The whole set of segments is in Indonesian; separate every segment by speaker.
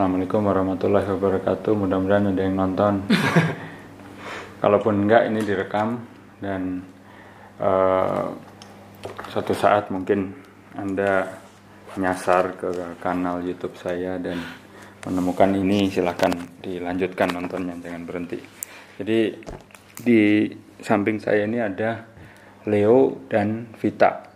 Speaker 1: Assalamualaikum warahmatullahi wabarakatuh. Mudah-mudahan ada yang nonton. Kalaupun enggak, ini direkam dan uh, suatu saat mungkin anda nyasar ke kanal YouTube saya dan menemukan ini silahkan dilanjutkan nontonnya jangan berhenti. Jadi di samping saya ini ada Leo dan Vita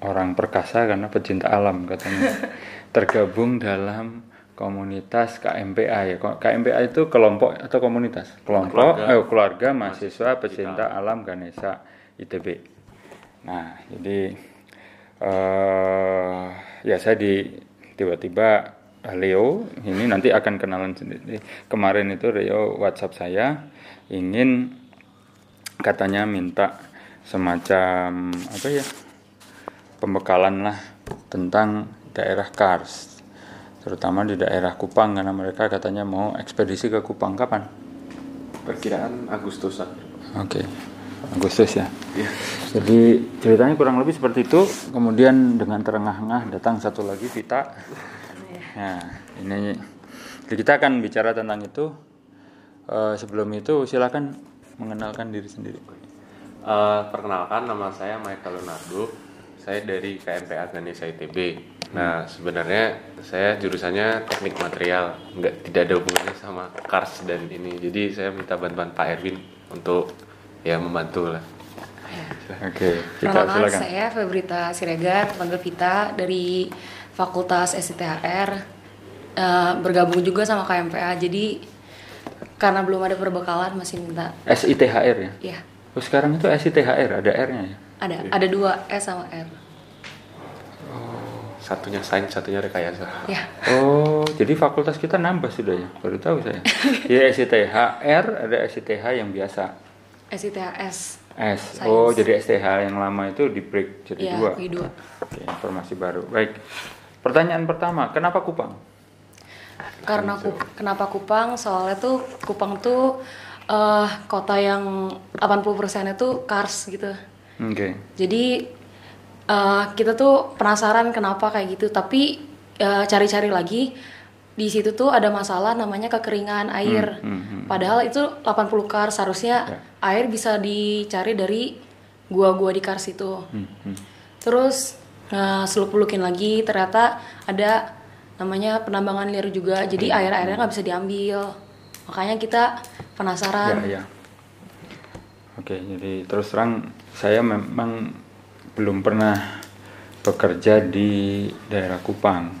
Speaker 1: orang perkasa karena pecinta alam katanya tergabung dalam komunitas KMPA ya. KMPA itu kelompok atau komunitas? Kelompok. Keluarga, eh, keluarga mahasiswa pecinta alam Ganesha ITB nah jadi uh, ya saya di tiba-tiba Leo ini nanti akan kenalan sendiri. Kemarin itu Leo WhatsApp saya ingin katanya minta semacam apa ya pembekalan lah tentang daerah Kars terutama di daerah Kupang karena mereka katanya mau ekspedisi ke Kupang kapan?
Speaker 2: Perkiraan Agustusan.
Speaker 1: Oke, okay. Agustus ya. Yeah. Jadi ceritanya kurang lebih seperti itu. Kemudian dengan terengah-engah datang satu lagi Vita. Nah, ini kita akan bicara tentang itu. Uh, sebelum itu silakan mengenalkan diri sendiri.
Speaker 2: Uh, perkenalkan nama saya Michael Leonardo saya dari KMPA Ganesha ITB. Nah, sebenarnya saya jurusannya teknik material, nggak tidak ada hubungannya sama Kars dan ini. Jadi saya minta bantuan Pak Erwin untuk ya membantu lah.
Speaker 3: Oke, kita silakan. Saya Febrita Siregar, panggil Vita dari Fakultas SITHR, uh, eh, bergabung juga sama KMPA. Jadi karena belum ada perbekalan masih minta.
Speaker 1: SITHR ya?
Speaker 3: Iya.
Speaker 1: Oh, sekarang itu SITHR ada R-nya ya?
Speaker 3: Ada, ada dua S sama R.
Speaker 2: Satunya sains, satunya rekayasa.
Speaker 3: Ya.
Speaker 1: Oh, jadi fakultas kita nambah sudah ya? Baru tahu saya. ya SITH R, ada SITH yang biasa.
Speaker 3: SITH S.
Speaker 1: Oh, jadi STH yang lama itu di break jadi
Speaker 3: ya,
Speaker 1: dua.
Speaker 3: dua.
Speaker 1: Oke, informasi baru. Baik. Pertanyaan pertama, kenapa Kupang?
Speaker 3: Karena ku, kenapa Kupang? Soalnya tuh Kupang tuh uh, kota yang 80% itu kars gitu.
Speaker 1: Oke. Okay.
Speaker 3: Jadi uh, kita tuh penasaran kenapa kayak gitu, tapi eh, cari-cari lagi di situ tuh ada masalah namanya kekeringan air. Hmm, hmm, hmm. Padahal itu 80 kars seharusnya yeah. air bisa dicari dari gua-gua di kars itu. Hmm, hmm. Terus uh, seluk-pelukin lagi ternyata ada namanya penambangan liar juga. Jadi air-airnya nggak bisa diambil. Makanya kita penasaran.
Speaker 1: Yeah, yeah. Oke, jadi terus terang saya memang belum pernah bekerja di daerah Kupang.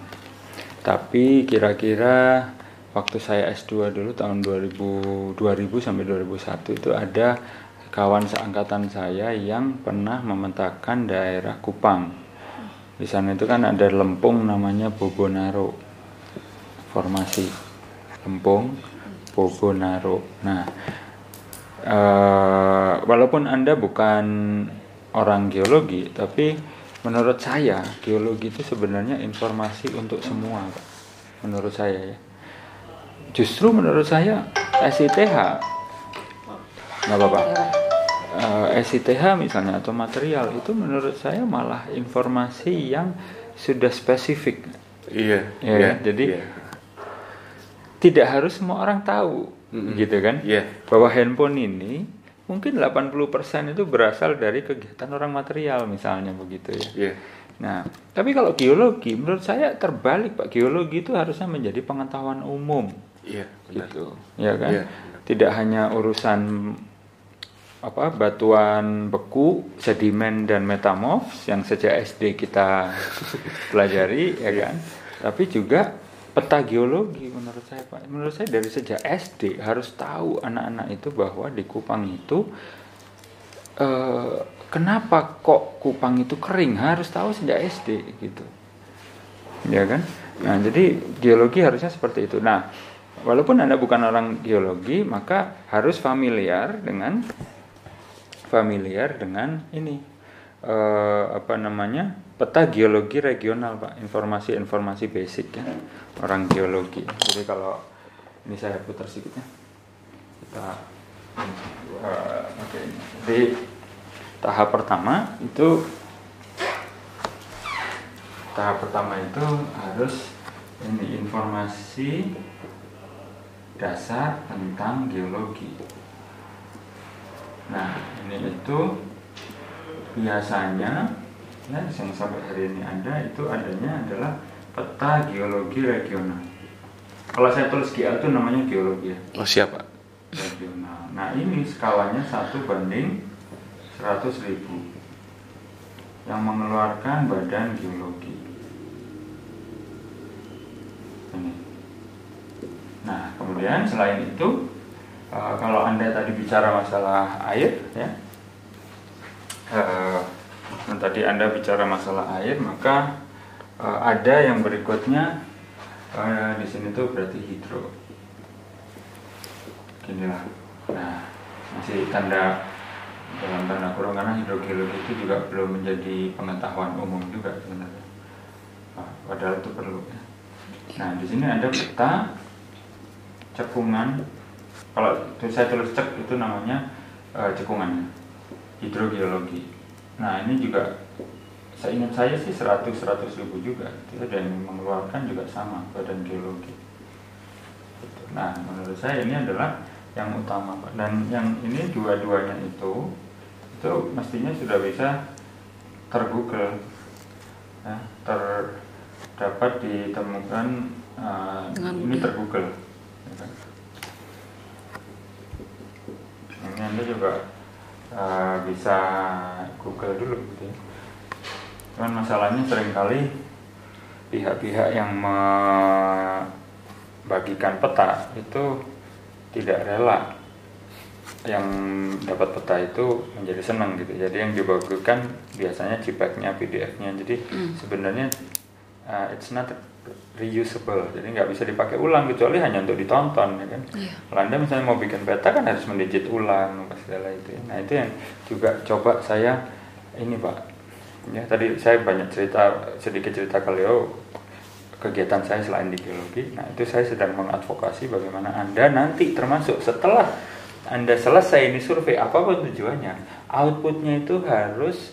Speaker 1: Tapi kira-kira waktu saya S2 dulu tahun 2000 2000 sampai 2001 itu ada kawan seangkatan saya yang pernah memetakan daerah Kupang. Di sana itu kan ada lempung namanya Bobonaro. Formasi lempung Bobonaro. Nah, uh, walaupun anda bukan orang geologi tapi menurut saya geologi itu sebenarnya informasi untuk semua Pak. menurut saya ya justru menurut saya SITH nggak apa-apa uh, eh, SITH misalnya atau material itu menurut saya malah informasi yang sudah spesifik
Speaker 2: iya
Speaker 1: ya, iya, jadi iya. tidak harus semua orang tahu mm-hmm. gitu kan
Speaker 2: yeah.
Speaker 1: bahwa handphone ini mungkin 80% itu berasal dari kegiatan orang material misalnya begitu ya.
Speaker 2: Yeah.
Speaker 1: nah tapi kalau geologi menurut saya terbalik pak. Geologi itu harusnya menjadi pengetahuan umum.
Speaker 2: Iya
Speaker 1: yeah, gitu ya kan? Yeah. tidak hanya urusan apa batuan beku, sedimen dan metamorf yang sejak SD kita pelajari ya kan. Tapi juga peta geologi menurut saya Pak. Menurut saya dari sejak SD harus tahu anak-anak itu bahwa di Kupang itu eh, kenapa kok Kupang itu kering harus tahu sejak SD gitu. Ya kan? Nah, jadi geologi harusnya seperti itu. Nah, walaupun Anda bukan orang geologi, maka harus familiar dengan familiar dengan ini eh, apa namanya? Peta geologi regional Pak, informasi-informasi basic ya orang geologi. Jadi kalau ini saya putar sedikit ya. Kita uh, oke. Okay. Jadi tahap pertama itu tahap pertama itu harus ini informasi dasar tentang geologi. Nah, ini itu biasanya ya yang sampai hari ini ada itu adanya adalah peta geologi regional. Kalau saya tulis GL itu namanya geologi ya.
Speaker 2: Oh siapa?
Speaker 1: Regional. Nah ini skalanya satu banding 100 ribu yang mengeluarkan badan geologi. Ini. Nah kemudian selain itu uh, kalau anda tadi bicara masalah air ya, uh, tadi anda bicara masalah air maka uh, ada yang berikutnya uh, di sini tuh berarti hidro. Inilah. Nah, masih tanda dalam tanda kurung karena hidrogeologi itu juga belum menjadi pengetahuan umum juga sebenarnya. Nah, padahal itu perlu. Ya. Nah, di sini ada peta cekungan. Kalau saya tulis cek itu namanya uh, cekungannya hidrogeologi. Nah, ini juga saya ingat saya sih 100 100 ribu juga. Gitu, dan mengeluarkan juga sama badan geologi. Gitu. nah menurut saya ini adalah yang utama pak. Dan yang ini dua-duanya itu itu mestinya sudah bisa tergoogle. Ya, terdapat ditemukan uh, ini tergoogle. Ya ini anda juga uh, bisa google dulu gitu ya Cuman masalahnya sering kali pihak-pihak yang membagikan peta itu tidak rela yang dapat peta itu menjadi senang gitu. Jadi yang dibagikan biasanya JPEG-nya, PDF-nya. Jadi mm. sebenarnya uh, it's not reusable. Jadi nggak bisa dipakai ulang kecuali hanya untuk ditonton, ya kan. Yeah. Kalau anda misalnya mau bikin peta kan harus mendigit ulang, apa segala itu. Ya. Nah itu yang juga coba saya ini pak ya tadi saya banyak cerita sedikit cerita ke Leo kegiatan saya selain di geologi nah itu saya sedang mengadvokasi bagaimana anda nanti termasuk setelah anda selesai ini survei apa pun tujuannya outputnya itu harus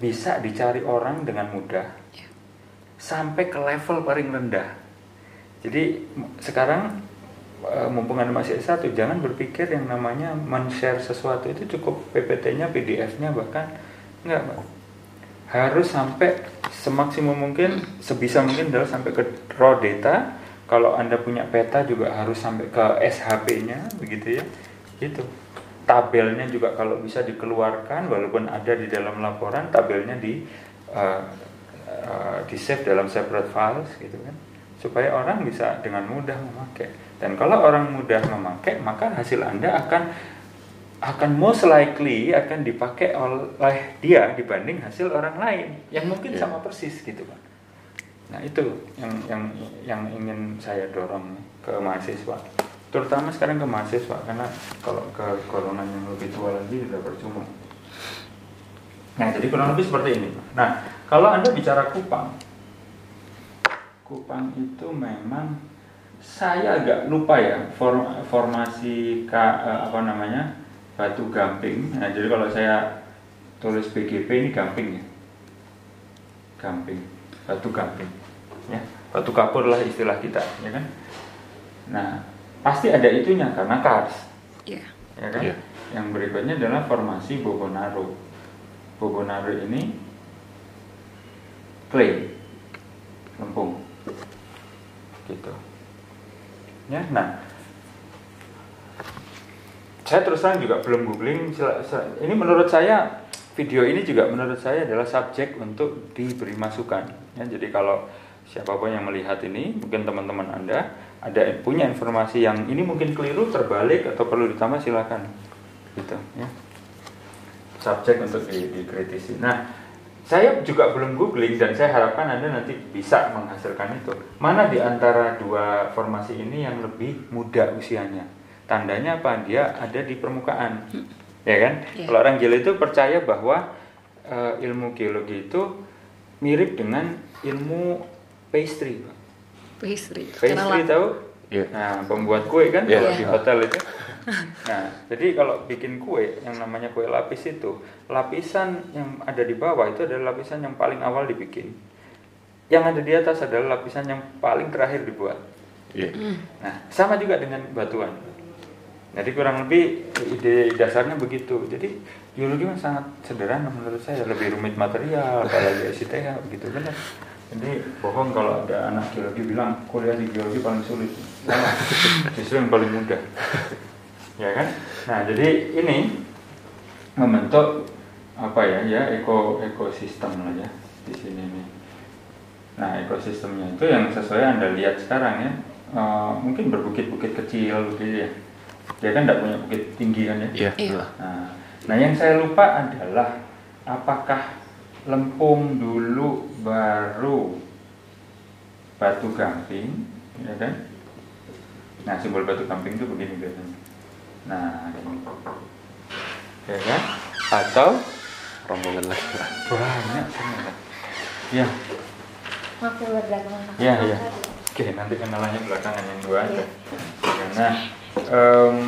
Speaker 1: bisa dicari orang dengan mudah sampai ke level paling rendah. Jadi sekarang eh, mumpung anda masih S1 jangan berpikir yang namanya men-share sesuatu itu cukup PPT-nya PDF-nya bahkan enggak harus sampai semaksimum mungkin sebisa mungkin adalah sampai ke raw data. Kalau anda punya peta juga harus sampai ke SHP-nya begitu ya. Itu tabelnya juga kalau bisa dikeluarkan walaupun ada di dalam laporan tabelnya di uh, uh, di save dalam separate files gitu kan supaya orang bisa dengan mudah memakai dan kalau orang mudah memakai maka hasil anda akan akan most likely akan dipakai oleh dia dibanding hasil orang lain yang mungkin yeah. sama persis gitu kan. Nah itu yang yang yang ingin saya dorong ke mahasiswa, terutama sekarang ke mahasiswa karena kalau ke golongan yang lebih tua lagi sudah percuma. Nah jadi kurang lebih seperti ini. Nah kalau anda bicara Kupang, Kupang itu memang saya agak lupa ya form, formasi ka, eh, apa namanya batu gamping. Nah, jadi kalau saya tulis BGP ini gamping ya. Gamping, batu gamping. Ya, batu kapur lah istilah kita, ya kan? Nah, pasti ada itunya karena kars. Yeah. Ya kan? Yeah. Yang berikutnya adalah formasi Bobonaro. Bobonaro ini clay lempung. Gitu. Ya nah. Saya terus terang juga belum googling ini menurut saya video ini juga menurut saya adalah subjek untuk diberi masukan. Ya jadi kalau siapa pun yang melihat ini mungkin teman-teman anda ada punya informasi yang ini mungkin keliru terbalik atau perlu ditambah silakan. Gitu ya subjek untuk di, dikritisi. Nah saya juga belum googling dan saya harapkan anda nanti bisa menghasilkan itu. Mana di antara dua formasi ini yang lebih muda usianya? Tandanya apa? Dia ada di permukaan. Ya kan? Yeah. kalau orang gila itu percaya bahwa uh, ilmu geologi itu mirip dengan ilmu pastry
Speaker 3: pastry
Speaker 1: pastry tahu? yeah. nah pembuat kue kan? Yeah. kalau yeah. di hotel itu nah jadi kalau bikin kue yang namanya kue lapis itu lapisan yang ada di bawah itu adalah lapisan yang paling awal dibikin yang ada di atas adalah lapisan yang paling terakhir dibuat.
Speaker 2: Iya.
Speaker 1: Nah, sama juga dengan batuan. Jadi kurang lebih ide dasarnya begitu. Jadi geologi kan sangat sederhana menurut saya, lebih rumit material, apalagi SITH begitu benar. Jadi bohong kalau ada anak geologi bilang kuliah di geologi paling sulit. Salah. Justru yang paling mudah. Ya kan? Nah, jadi ini membentuk apa ya ya eko ekosistem lah ya di sini nih. Nah ekosistemnya itu yang sesuai anda lihat sekarang ya Eh, mungkin berbukit-bukit kecil gitu ya. Dia kan tidak punya bukit tinggi kan ya.
Speaker 2: Iya.
Speaker 3: Iya.
Speaker 1: Nah, nah yang saya lupa adalah apakah lempung dulu baru batu gamping, ya kan? Nah simbol batu gamping itu begini biasanya. Nah, ini. ya kan? Atau
Speaker 2: Rombongan lagi.
Speaker 1: banyak ternyata. Ya,
Speaker 4: Maaf ya
Speaker 1: ya, ya. Oke, nanti kenalannya belakangan yang dua aja. Ya, Nah, em,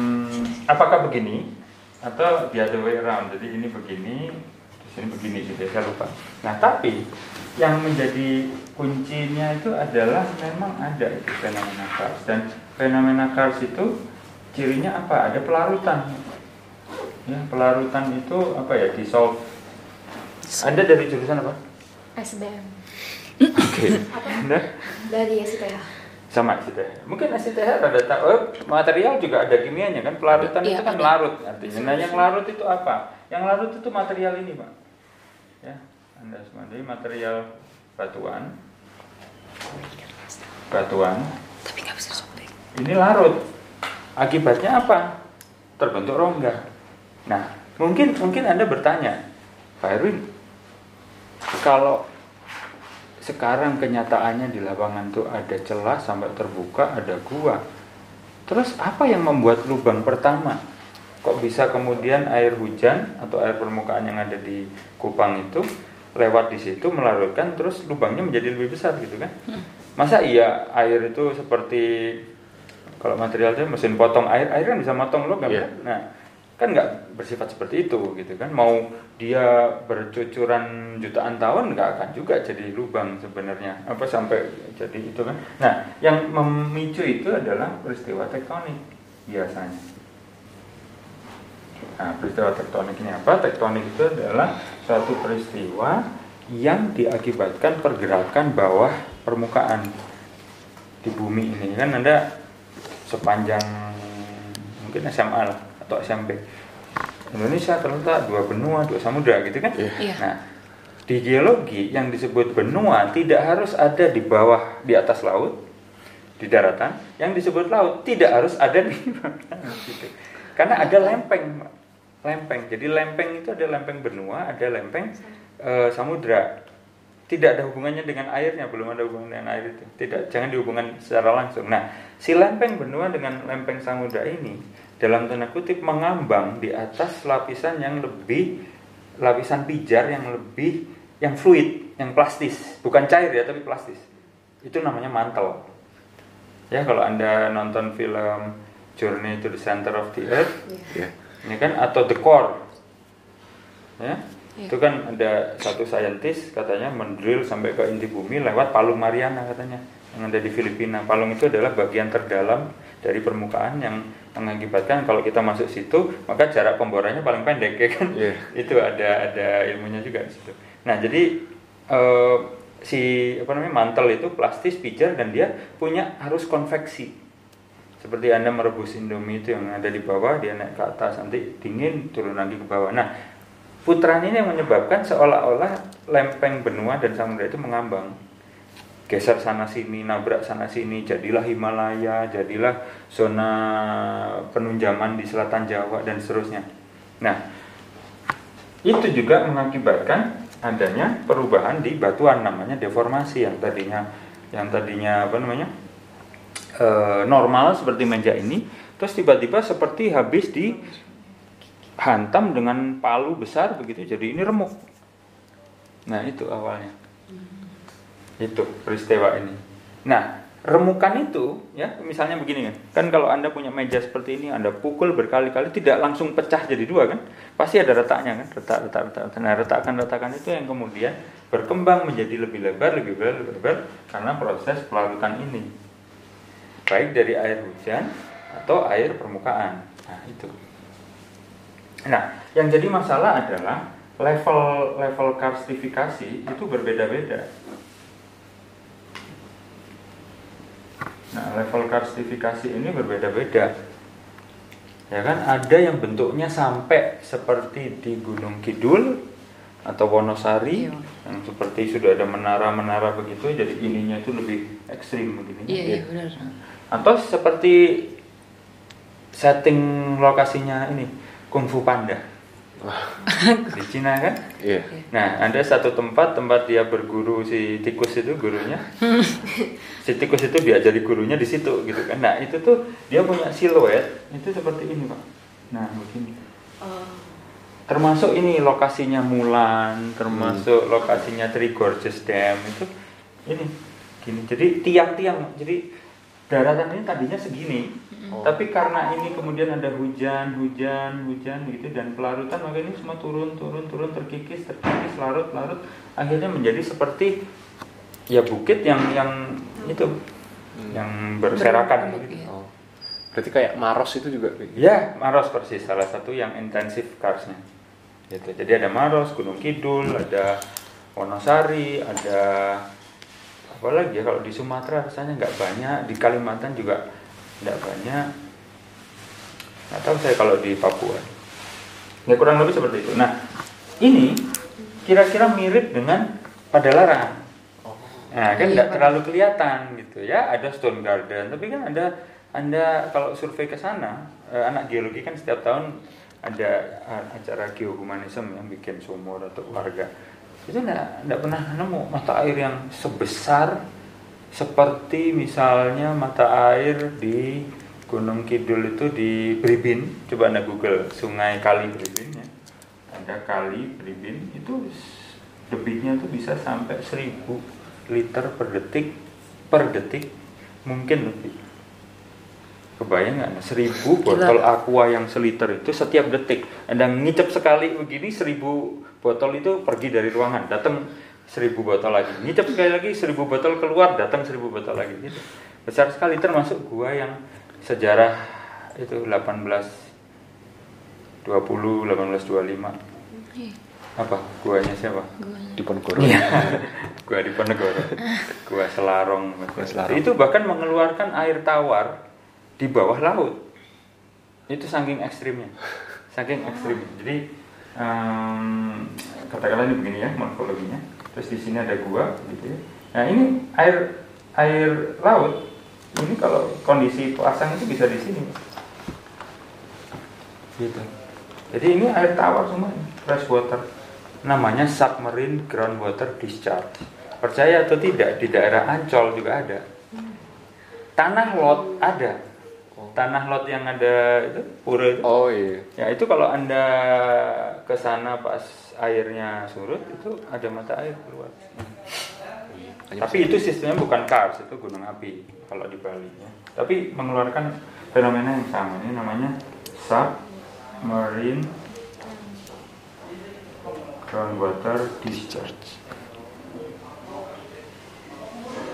Speaker 1: apakah begini atau the other way around? Jadi ini begini, terus ini begini gitu ya, saya lupa. Nah, tapi yang menjadi kuncinya itu adalah memang ada itu fenomena kars dan fenomena kars itu cirinya apa? Ada pelarutan. Ya, pelarutan itu apa ya? Dissolve. Anda dari jurusan apa?
Speaker 4: SBM.
Speaker 1: Oke. Anda?
Speaker 4: Dari SITH.
Speaker 1: sama SITH. Mungkin SITH ada tahu oh, material juga ada kimianya kan pelarutan
Speaker 3: Iya,
Speaker 1: itu kan
Speaker 3: ada.
Speaker 1: larut artinya. Nah yang larut itu apa? Yang larut itu material ini pak. Ya, anda semua jadi material batuan, batuan.
Speaker 3: Tapi nggak bisa sobek.
Speaker 1: Ini larut. Akibatnya apa? Terbentuk rongga. Nah mungkin mungkin anda bertanya, Pak Erwin, kalau sekarang kenyataannya di lapangan tuh ada celah sampai terbuka, ada gua. Terus apa yang membuat lubang pertama? Kok bisa kemudian air hujan atau air permukaan yang ada di Kupang itu lewat di situ melarutkan terus lubangnya menjadi lebih besar gitu kan? Masa iya air itu seperti kalau material itu mesin potong air, air kan bisa motong logam
Speaker 2: Iya.
Speaker 1: kan? Nah, kan nggak bersifat seperti itu gitu kan? Mau dia bercucuran jutaan tahun nggak akan juga jadi lubang sebenarnya. Apa sampai jadi itu kan? Nah yang memicu itu adalah peristiwa tektonik biasanya. Nah peristiwa tektonik ini apa? Tektonik itu adalah suatu peristiwa yang diakibatkan pergerakan bawah permukaan di bumi ini. Kan anda sepanjang mungkin SMA lah atau SMP Indonesia terletak dua benua dua samudra gitu kan?
Speaker 3: Iya.
Speaker 1: nah di geologi yang disebut benua tidak harus ada di bawah di atas laut di daratan. Yang disebut laut tidak harus ada di bawah gitu. karena ada lempeng lempeng. Jadi lempeng itu ada lempeng benua ada lempeng eh, samudra tidak ada hubungannya dengan airnya belum ada hubungan dengan air itu. Tidak jangan dihubungkan secara langsung. Nah si lempeng benua dengan lempeng samudra ini dalam tanda kutip mengambang di atas lapisan yang lebih lapisan pijar yang lebih yang fluid yang plastis. Bukan cair ya tapi plastis. Itu namanya mantel. Ya kalau anda nonton film Journey to the Center of the Earth
Speaker 2: Iya.
Speaker 1: ini kan? Atau the core. Ya
Speaker 3: Iya.
Speaker 1: itu kan ada satu saintis katanya mendrill sampai ke inti bumi lewat palung Mariana katanya yang ada di Filipina. Palung itu adalah bagian terdalam dari permukaan yang mengakibatkan kalau kita masuk situ maka jarak pemborannya paling pendek ya kan?
Speaker 2: Iya.
Speaker 1: itu ada ada ilmunya juga di situ. Nah jadi eh, si apa namanya mantel itu plastis pijar dan dia punya arus konveksi. Seperti anda merebus indomie itu yang ada di bawah dia naik ke atas nanti dingin turun lagi ke bawah. Nah putaran ini yang menyebabkan seolah-olah lempeng benua dan samudra itu mengambang. Geser sana sini nabrak sana sini jadilah Himalaya jadilah zona penunjaman di selatan Jawa dan seterusnya. Nah itu juga mengakibatkan adanya perubahan di batuan namanya deformasi yang tadinya yang tadinya apa namanya eh, normal seperti meja ini. Terus tiba-tiba seperti habis dihantam dengan palu besar begitu jadi ini remuk. Nah itu awalnya. Itu peristiwa ini. Nah remukan itu ya misalnya begini kan. Kan kalau anda punya meja seperti ini anda pukul berkali-kali tidak langsung pecah jadi dua kan? Pasti ada retaknya kan? Retak retak retak, retak. nah retakan retakan itu yang kemudian berkembang menjadi lebih lebar lebih lebar lebih lebar karena proses pelarutan ini. Baik dari air hujan atau air permukaan. Nah itu nah yang jadi masalah adalah level level karstifikasi itu berbeda-beda Nah, level karstifikasi ini berbeda-beda. Ya kan, ada yang bentuknya sampai seperti di Gunung Kidul atau Wonosari
Speaker 3: Iya.
Speaker 1: yang seperti sudah ada menara-menara begitu jadi ininya itu lebih ekstrim begini.
Speaker 3: Iya, iya benar.
Speaker 1: Atau seperti setting lokasinya ini Kung Fu Panda. di Cina kan?
Speaker 2: Iya.
Speaker 1: Nah, ada satu tempat tempat dia berguru si tikus itu gurunya. si tikus itu diajari gurunya di situ gitu kan. Nah, itu tuh dia punya siluet itu seperti ini, Pak. Nah, begini. Termasuk ini lokasinya Mulan, termasuk lokasinya Three Gorges Dam itu ini gini. Jadi tiang-tiang. Jadi daratan ini tadinya segini. Tapi karena ini kemudian ada hujan, hujan, hujan gitu dan pelarutan maka ini semua turun, turun, turun terkikis, terkikis, larut, larut akhirnya menjadi seperti ya bukit yang yang itu yang berserakan
Speaker 3: Berlubang,
Speaker 1: gitu.
Speaker 3: iya.
Speaker 2: Oh. Berarti kayak Maros itu juga gitu.
Speaker 1: Ya, Maros persis salah satu yang intensif karsnya. Gitu. Jadi ada Maros, Gunung Kidul, ada Wonosari, ada apa lagi ya kalau di Sumatera rasanya nggak banyak, di Kalimantan juga nggak banyak. Nggak tahu saya kalau di Papua. Ya kurang lebih seperti itu. Nah, ini kira-kira mirip dengan Padalarang. Nah, kan
Speaker 3: Iya,
Speaker 1: nggak
Speaker 3: Pak.
Speaker 1: terlalu kelihatan gitu ya. Ada Stone Garden, tapi kan ada anda kalau survei ke sana, eh, anak geologi kan setiap tahun ada eh, acara geohumanism yang bikin sumur atau warga. Itu enggak, enggak pernah nemu mata air yang sebesar seperti misalnya mata air di Gunung Kidul itu di Bribin. Coba Anda Google Sungai Kali Bribin ya. Ada Kali Bribin itu debitnya tuh bisa sampai 1000 liter per detik per detik mungkin lebih. Kebayang nggak? Nah, seribu botol aqua yang seliter itu setiap detik. Anda ngicep sekali begini seribu botol itu pergi dari ruangan datang seribu botol lagi ngicep sekali lagi seribu botol keluar datang seribu botol lagi gitu besar sekali termasuk gua yang sejarah itu 18 20 1825 apa guanya siapa
Speaker 2: Di Ponegoro.
Speaker 1: Iya, gua di Ponegoro, gua Selarong.
Speaker 2: Gua Selarong.
Speaker 1: Itu bahkan mengeluarkan air tawar di bawah laut. Itu saking ekstrimnya, saking ekstrimnya. Jadi em, katakanlah ini begini ya morfologinya. Terus di sini ada gua, gitu ya. Nah ini air air laut. Ini kalau kondisi pasang itu bisa di sini. Gitu. Jadi ini air tawar semua, fresh water namanya submarine groundwater discharge. Percaya atau tidak, di daerah Ancol juga ada. Tanah lot ada. Tanah lot yang ada itu pura itu.
Speaker 2: Oh iya.
Speaker 1: Ya itu kalau anda ke sana pas airnya surut itu ada mata air keluar.
Speaker 2: Hanya
Speaker 1: Tapi itu sistemnya bukan kars, itu gunung api kalau di Bali. Ya. Tapi mengeluarkan fenomena yang sama. Ini namanya submarine groundwater discharge.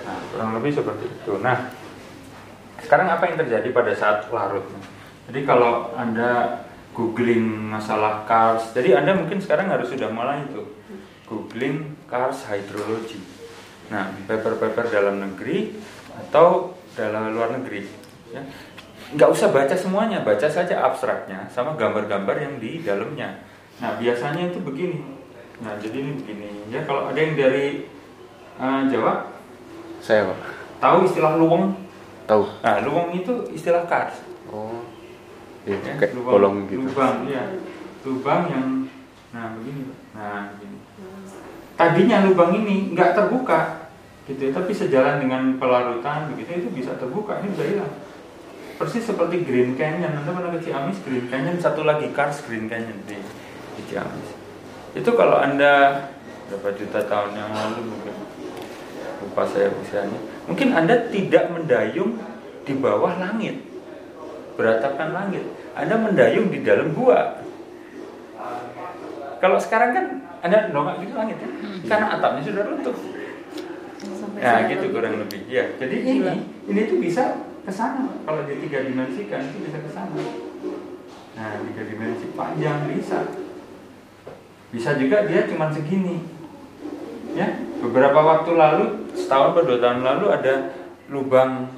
Speaker 1: Nah, kurang lebih seperti itu. Nah, sekarang apa yang terjadi pada saat larut? Jadi kalau anda googling masalah kars, jadi anda mungkin sekarang harus sudah mulai itu googling kars hydrology. Nah, paper-paper dalam negeri atau dalam luar negeri. Ya. Nggak usah baca semuanya, baca saja abstraknya sama gambar-gambar yang di dalamnya. Nah, biasanya itu begini. Nah, jadi ini begini. Ya, kalau ada yang dari eh, Jawa,
Speaker 2: Saya pak.
Speaker 1: tahu istilah luweng?
Speaker 2: Tahu.
Speaker 1: Nah, luweng itu istilah kars.
Speaker 2: Iya,
Speaker 1: Ya,
Speaker 2: kayak
Speaker 1: lubang-
Speaker 2: bolong gitu.
Speaker 1: Lubang, iya. Lubang yang nah begini. Nah, begini. Tadinya lubang ini nggak terbuka gitu ya, tapi sejalan dengan pelarutan begitu itu bisa terbuka, ini bisa hilang. Persis seperti Green Canyon, Anda pernah ke Ciamis, Green Canyon, satu lagi Kars Green Canyon di, di Ciamis. Itu kalau Anda berapa juta tahun yang lalu mungkin lupa saya usianya Mungkin Anda tidak mendayung di bawah langit, beratapkan langit. Anda mendayung di dalam gua. Kalau sekarang kan Anda nongak di langit ya, karena atapnya sudah runtuh.
Speaker 3: Sampai
Speaker 1: Nah, gitu kurang lebih. Ya, jadi ini ini tuh bisa ke sana. Kalau di tiga dimensikan itu bisa ke sana. Nah, tiga dimensi panjang bisa. Bisa juga dia cuma segini. Ya, beberapa waktu lalu, setahun atau dua tahun lalu ada lubang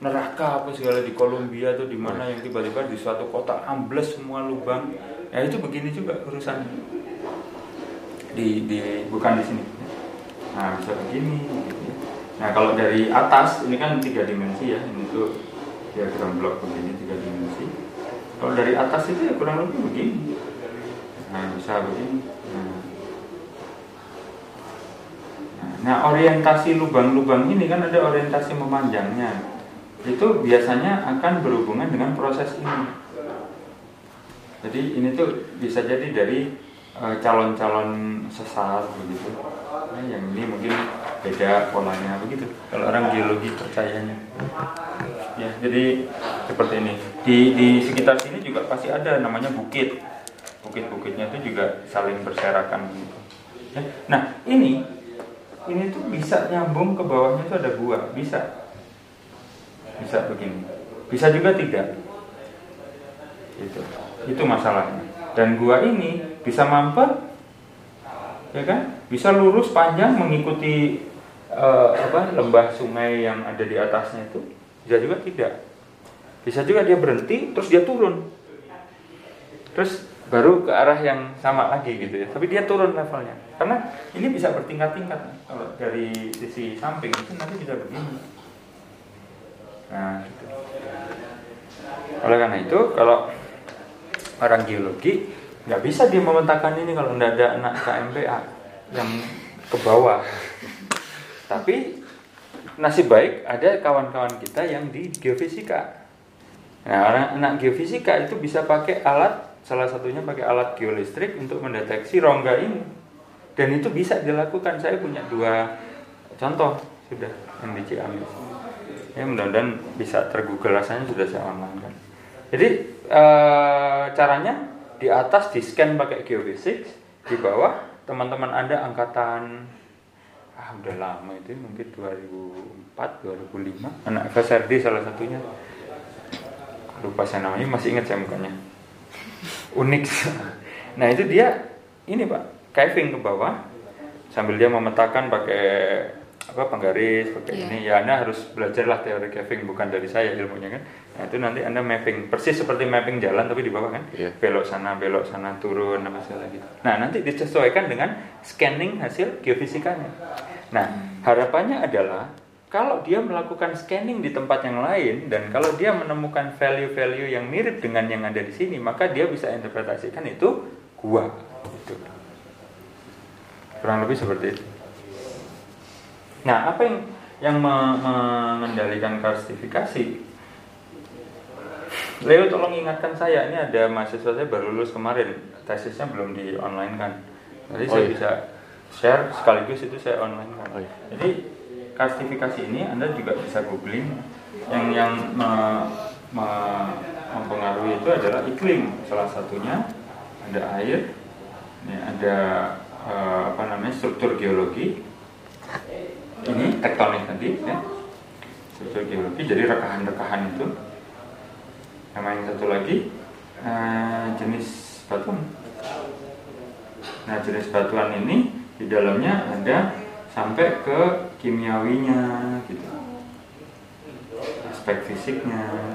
Speaker 1: neraka apa segala di Kolombia atau di mana yang tiba-tiba di suatu kota ambles semua lubang. Ya itu begini juga urusan di, di bukan di sini. Nah bisa begini. Nah kalau dari atas ini kan tiga dimensi ya, ini tuh diagram blok begini tiga dimensi. Kalau dari atas itu ya kurang lebih begini. Nah bisa begini. Nah, Nah, orientasi lubang-lubang ini kan ada orientasi memanjangnya. Itu biasanya akan berhubungan dengan proses ini. Jadi ini tuh bisa jadi dari eh, calon-calon sesat begitu. Nah, yang ini mungkin beda polanya begitu. Kalau orang geologi percayanya. Ya, jadi seperti ini. Di di sekitar sini juga pasti ada namanya bukit. Bukit-bukitnya itu juga saling berserakan begitu. Ya. Nah, ini ini tuh bisa nyambung ke bawahnya itu ada gua, bisa. Bisa begini. Bisa juga tidak. Itu. Itu masalahnya. Dan gua ini bisa mampet ya kan? Bisa lurus panjang mengikuti eh, apa lembah sungai yang ada di atasnya itu. Bisa juga tidak. Bisa juga dia berhenti terus dia turun. Terus baru ke arah yang sama lagi gitu ya. Tapi dia turun levelnya. Karena ini bisa bertingkat-tingkat. Kalau dari sisi samping itu nanti bisa begini. Nah, gitu. Oleh karena itu, kalau orang geologi nggak bisa dia memetakan ini kalau nggak ada anak KMPA yang ke bawah. Tapi nasib baik ada kawan-kawan kita yang di geofisika. Nah, orang anak geofisika itu bisa pakai alat salah satunya pakai alat geolistrik untuk mendeteksi rongga ini. Dan itu bisa dilakukan. Saya punya dua contoh sudah di Ciamis. Ya mudah-mudahan bisa tergoogle rasanya sudah saya online kan. Jadi eh, caranya di atas di scan pakai geofisik, di bawah teman-teman Anda angkatan ah udah lama itu mungkin 2004 2005 anak FSRD salah satunya. Lupa saya namanya masih ingat saya mukanya. Unik. Nah itu dia ini pak caving ke bawah sambil dia memetakan pakai apa penggaris pakai
Speaker 3: Iya.
Speaker 1: ini. Ya anda harus belajarlah teori caving bukan dari saya ilmunya kan? Nah itu nanti anda mapping persis seperti mapping jalan tapi di bawah kan?
Speaker 2: Iya.
Speaker 1: belok sana belok sana turun apa segala gitu. Nah nanti disesuaikan dengan scanning hasil geofisikanya. Nah harapannya adalah kalau dia melakukan scanning di tempat yang lain dan kalau dia menemukan value-value yang mirip dengan yang ada di sini maka dia bisa interpretasikan itu gua gitu. kurang lebih seperti itu nah apa yang yang me- mengendalikan karstifikasi Leo tolong ingatkan saya ini ada mahasiswa saya baru lulus kemarin. Tesisnya belum di online kan. Jadi
Speaker 2: Oh,
Speaker 1: saya
Speaker 2: iya.
Speaker 1: bisa share sekaligus itu saya online kan.
Speaker 2: Oh, iya.
Speaker 1: jadi karstifikasi ini anda juga bisa googling. Yang yang me- me- mempengaruhi itu adalah iklim. Salah satunya ada air ini ada eh, apa namanya struktur geologi ini tektonik tadi ya. Struktur geologi jadi rekahan-rekahan itu. Sama yang satu lagi eh, jenis batuan. Nah jenis batuan ini di dalamnya ada sampai ke kimiawinya gitu. Aspek fisiknya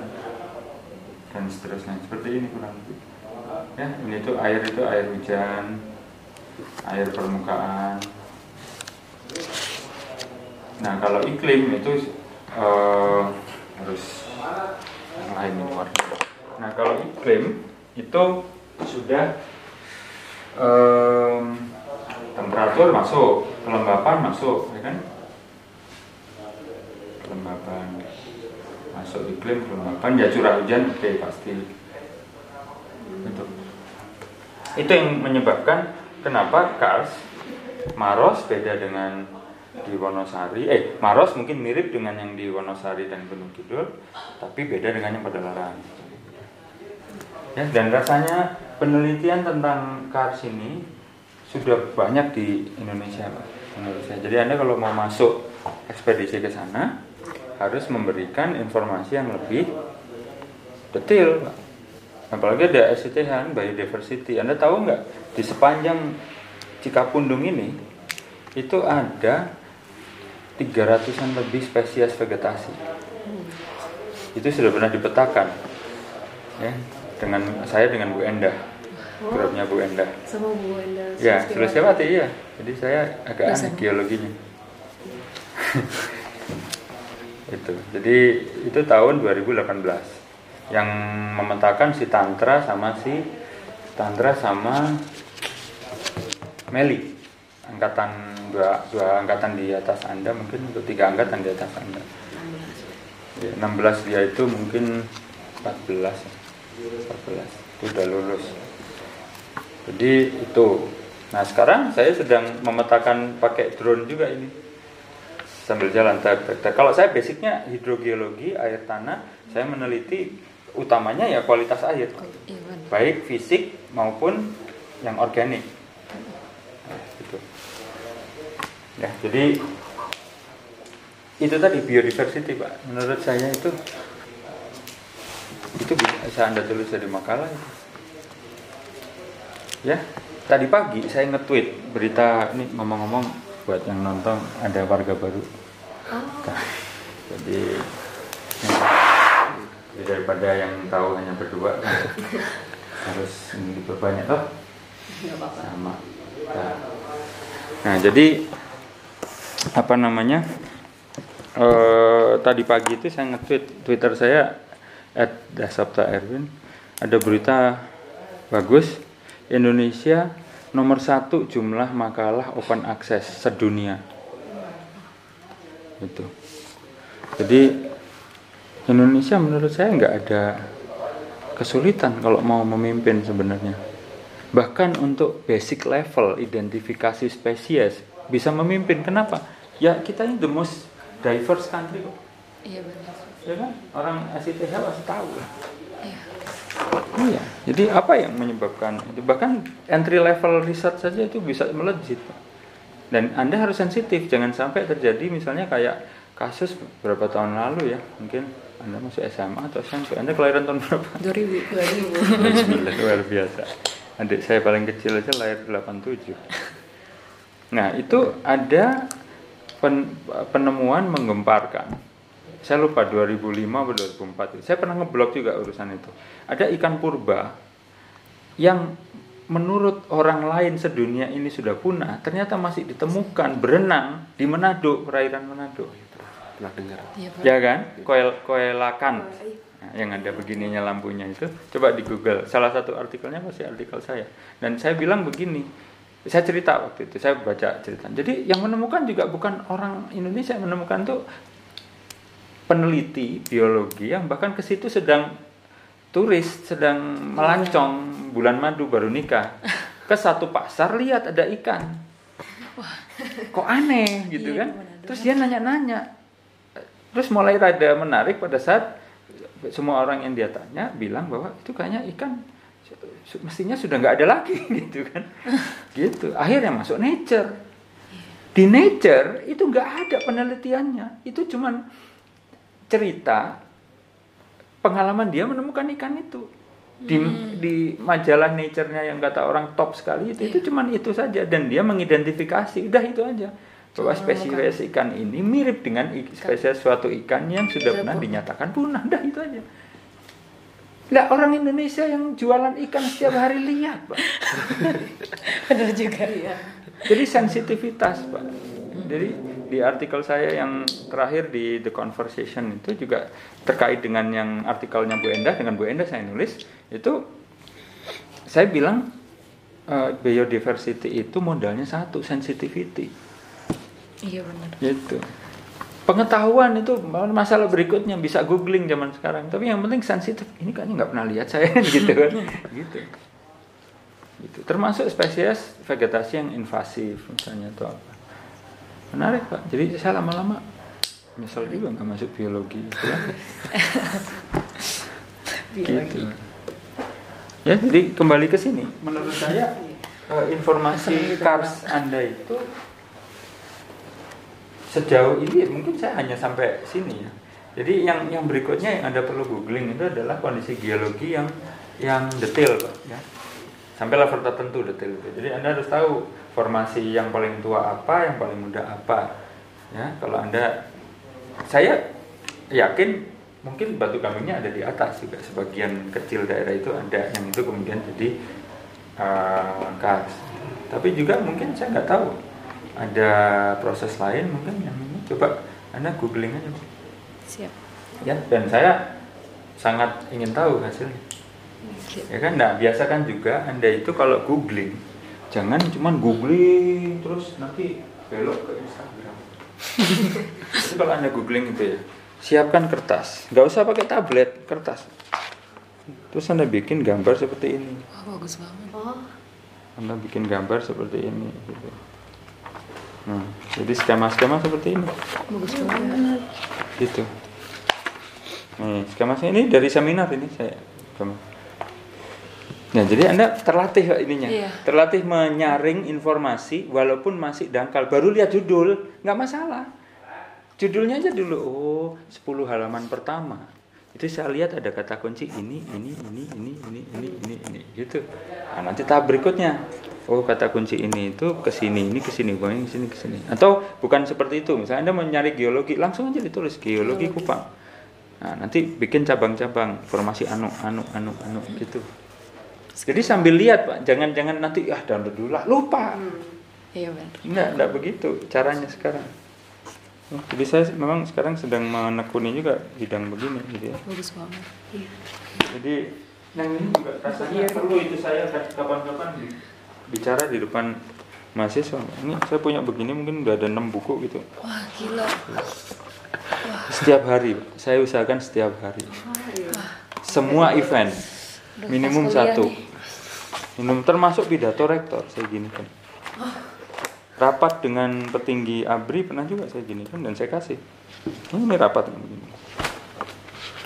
Speaker 1: dan seterusnya. Seperti ini kurang lebih. Ya ini tuh air itu air hujan air permukaan nah kalau iklim itu eh, harus yang lain ini warna nah kalau iklim itu sudah em, temperatur masuk kelembapan masuk ya kan? Kelembapan masuk iklim kelembapan ya curah hujan oke pasti. Itu. Itu yang menyebabkan kenapa Kars Maros beda dengan di Wonosari, eh Maros mungkin mirip dengan yang di Wonosari dan Gunung Kidul, tapi beda dengan yang Padalarang. Ya, dan rasanya penelitian tentang kars ini sudah banyak di Indonesia, Pak. Saya. Jadi Anda kalau mau masuk ekspedisi ke sana harus memberikan informasi yang lebih detail. Apalagi ada SCTH, biodiversity. Anda tahu nggak di sepanjang Cikapundung ini itu ada 300-an lebih spesies vegetasi. Itu sudah pernah dipetakan. Ya, dengan saya dengan Bu Endah. Grupnya Bu Endah.
Speaker 3: Sama Bu Enda.
Speaker 1: Ya, Sulawesiwati ya. Jadi saya agak aneh geologinya. itu. Jadi itu tahun 2018. Yang memetakan si Tantra sama si Tantra sama Meli. Angkatan dua, dua angkatan di atas Anda mungkin untuk tiga angkatan di atas Anda. Ya, 16 dia itu mungkin 14 ya. 14 itu udah lulus. Jadi itu. Nah sekarang saya sedang memetakan pakai drone juga ini sambil jalan tek, tek, tek. Kalau saya basicnya hidrogeologi air tanah, saya meneliti utamanya ya kualitas air,
Speaker 3: Iya, benar.
Speaker 1: baik fisik maupun yang organik. Nah, gitu. Ya jadi itu tadi biodiversity pak. Menurut saya itu itu bisa anda tulis dari makalah itu. Ya, tadi pagi saya nge-tweet berita ini ngomong-ngomong buat yang nonton ada warga baru. Jadi ya, jadi daripada yang tahu hanya berdua harus ini diperbanyak toh. Sama. Nah, Nah, jadi apa namanya? eh tadi pagi itu saya nge-tweet Twitter saya @dasapta Erwin. Ada berita bagus Indonesia nomor satu jumlah makalah open access sedunia. Itu jadi Indonesia menurut saya nggak ada kesulitan kalau mau memimpin sebenarnya. Bahkan untuk basic level identifikasi spesies bisa memimpin kenapa ya kita ini the most diverse country kok
Speaker 3: Iya benar.
Speaker 1: ya kan orang SITH pasti tahu
Speaker 3: Iya.
Speaker 1: Iya, jadi apa yang menyebabkan itu? Bahkan entry level research saja itu bisa melejit, Pak. Dan Anda harus sensitif, jangan sampai terjadi misalnya kayak kasus beberapa tahun lalu ya, mungkin Anda masuk SMA atau SMP, Anda kelahiran tahun berapa?
Speaker 3: 2000.
Speaker 1: 9 luar biasa. Adik saya paling kecil aja lahir 87. Nah, itu ada pen- penemuan menggemparkan. Saya lupa 2005 atau 2004. Saya pernah ngeblok juga urusan itu. Ada ikan purba yang menurut orang lain sedunia ini sudah punah, ternyata masih ditemukan berenang di Manado, perairan Manado.
Speaker 2: pernah dengar
Speaker 3: Iya.
Speaker 1: Ya kan? Koel koelakan. Nah, yang ada begininya lampunya itu. Coba di Google. Salah satu artikelnya pasti artikel saya. Dan saya bilang begini. Saya cerita waktu itu, saya baca cerita. Jadi yang menemukan juga bukan orang Indonesia yang menemukan tuh peneliti biologi yang bahkan ke situ sedang turis, sedang melancong bulan madu baru nikah. Ke satu pasar lihat ada ikan. Kok aneh gitu
Speaker 3: Iya,
Speaker 1: kan? Terus dia nanya-nanya. Terus mulai rada menarik pada saat semua orang yang dia tanya bilang bahwa itu kayaknya ikan mestinya sudah nggak ada lagi gitu kan. gitu. Akhirnya masuk nature. Di nature itu nggak ada penelitiannya. Itu cuman cerita pengalaman dia menemukan ikan itu. Di di majalah Nature-nya yang kata orang top sekali itu itu cuman itu saja. Dan dia mengidentifikasi udah itu aja. Bahwa spesies ikan ini mirip dengan spesies suatu ikan yang sudah pernah dinyatakan punah. Udah itu aja lah orang Indonesia yang jualan ikan setiap hari lihat pak.
Speaker 3: Benar juga.
Speaker 1: jadi sensitivitas pak. Jadi di artikel saya yang terakhir di The Conversation itu juga terkait dengan yang artikelnya Bu Endah dengan Bu Endah saya nulis itu saya bilang eh, biodiversity itu modalnya satu sensitivity.
Speaker 3: Iya benar.
Speaker 1: gitu pengetahuan itu masalah berikutnya bisa googling zaman sekarang. Tapi yang penting sensitif. Ini kayaknya nggak pernah lihat saya gitu kan. Gitu. Gitu. Termasuk spesies vegetasi yang invasif misalnya atau apa. Menarik pak. Jadi saya lama-lama nyesel juga nggak masuk biologi. Gitu kan. gitu. Ya jadi kembali ke sini. Menurut saya eh, informasi cars anda itu sejauh ini mungkin saya hanya sampai sini ya. Jadi yang yang berikutnya yang anda perlu googling itu adalah kondisi geologi yang yang detail pak ya. Sampai level tertentu detail itu. Jadi anda harus tahu formasi yang paling tua apa yang paling muda apa ya. Kalau anda saya yakin mungkin batu kambingnya ada di atas juga. Sebagian kecil daerah itu ada yang itu kemudian jadi uh, kars tapi juga mungkin saya nggak tahu ada proses lain mungkin yang ini? Coba anda googling aja.
Speaker 3: Siap.
Speaker 1: ya dan saya sangat ingin tahu hasilnya. Ya kan? Nah biasa kan juga anda itu kalau googling jangan cuman googling terus nanti belok ke Instagram. Itu kalau anda googling itu ya siapkan kertas. Nggak usah pakai tablet kertas. Terus anda bikin gambar seperti ini.
Speaker 3: Wah, bagus banget.
Speaker 4: Oh,
Speaker 1: anda bikin gambar seperti ini gitu. Nah jadi skema-skema seperti ini
Speaker 3: Bagus banget.
Speaker 1: gitu nih skema ini dari seminar ini saya. Nah, jadi Anda terlatih ininya.
Speaker 3: Iya.
Speaker 1: Terlatih menyaring informasi walaupun masih dangkal. Baru lihat judul, nggak masalah. Judulnya aja dulu. Oh, 10 halaman pertama. Itu saya lihat ada kata kunci ini, ini, ini, ini, ini, ini, ini, ini, gitu. Nah, nanti tahap berikutnya. Oh, kata kunci ini itu ke sini, ini ke sini, bukan ke sini, ke sini. Atau bukan seperti itu. Misalnya Anda mau nyari geologi, langsung aja ditulis geologi Kupang. Nah, nanti bikin cabang-cabang informasi anu, anu, anu, anu gitu. Jadi sambil lihat pak, jangan-jangan nanti ah download dulu lah, lupa.
Speaker 3: Iya benar.
Speaker 1: Enggak, enggak begitu caranya sekarang. Jadi saya memang sekarang sedang menekuni juga bidang begini gitu ya.
Speaker 3: Bagus banget.
Speaker 1: Jadi yang ini juga rasanya perlu itu saya kapan-kapan bi- bicara di depan mahasiswa. Ini saya punya begini mungkin udah ada enam buku gitu.
Speaker 3: Wah, gila.
Speaker 1: Setiap hari, saya usahakan setiap hari. Semua event minimum satu.
Speaker 3: nih.
Speaker 1: Minimum termasuk pidato rektor saya gini kan. Rapat dengan petinggi ABRI pernah juga saya gini kan dan saya kasih. Ini rapat begini.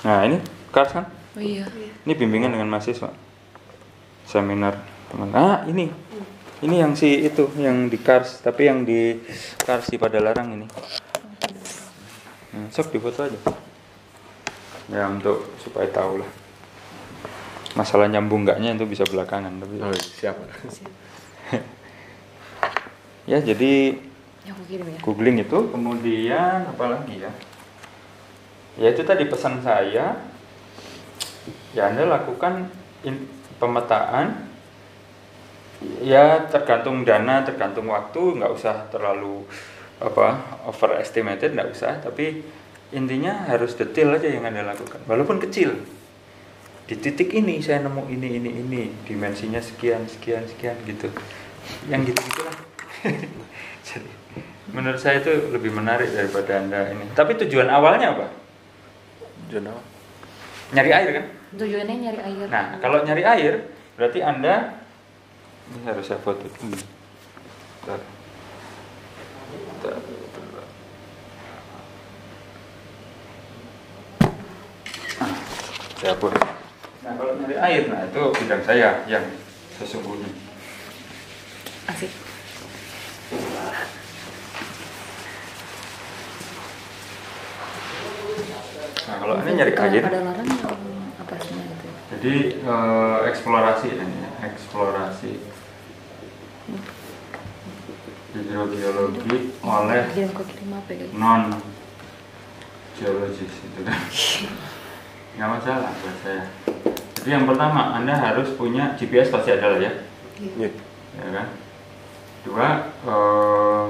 Speaker 1: Nah ini kars kan?
Speaker 3: Oh iya.
Speaker 1: Ini bimbingan dengan mahasiswa. Seminar teman. Ah ini, ini yang si itu yang di kars tapi yang di kars di Padalarang ini. Nah, sok difoto aja. Ya untuk supaya tahu lah. Masalah nyambung enggaknya itu bisa belakangan tapi.
Speaker 2: Oh, siap.
Speaker 1: Ya jadi
Speaker 3: Ya aku kirim ya.
Speaker 1: googling itu kemudian apa lagi ya? Ya itu tadi pesan saya. Ya Anda lakukan in- pemetaan. Ya tergantung dana, tergantung waktu, nggak usah terlalu apa overestimated, nggak usah. Tapi intinya harus detail aja yang Anda lakukan, walaupun kecil. Di titik ini saya nemu ini, ini, ini, dimensinya sekian, sekian, sekian gitu. Yang gitu gitulah. Jadi menurut saya itu lebih menarik daripada anda ini. Tapi tujuan awalnya apa?
Speaker 2: Jono.
Speaker 1: Nyari air kan?
Speaker 3: Tujuannya nyari air.
Speaker 1: Nah, kalau nyari air berarti Anda ini harus saya foto. Hmm. Bentar. Bentar. Ah, saya. Nah, kalau nyari air, nah itu bidang saya yang sesungguhnya.
Speaker 3: Asik.
Speaker 1: Nah kalau ini nyari kayu
Speaker 3: Ada larang apa sih itu?
Speaker 1: Jadi uh, eksplorasi ya, ini, eksplorasi. Hidrogeologi oleh non. Geologis itu kan nggak masalah buat saya. Jadi yang pertama anda harus punya GPS pasti ada lah ya.
Speaker 2: Yeah.
Speaker 1: ya kan? Dua um,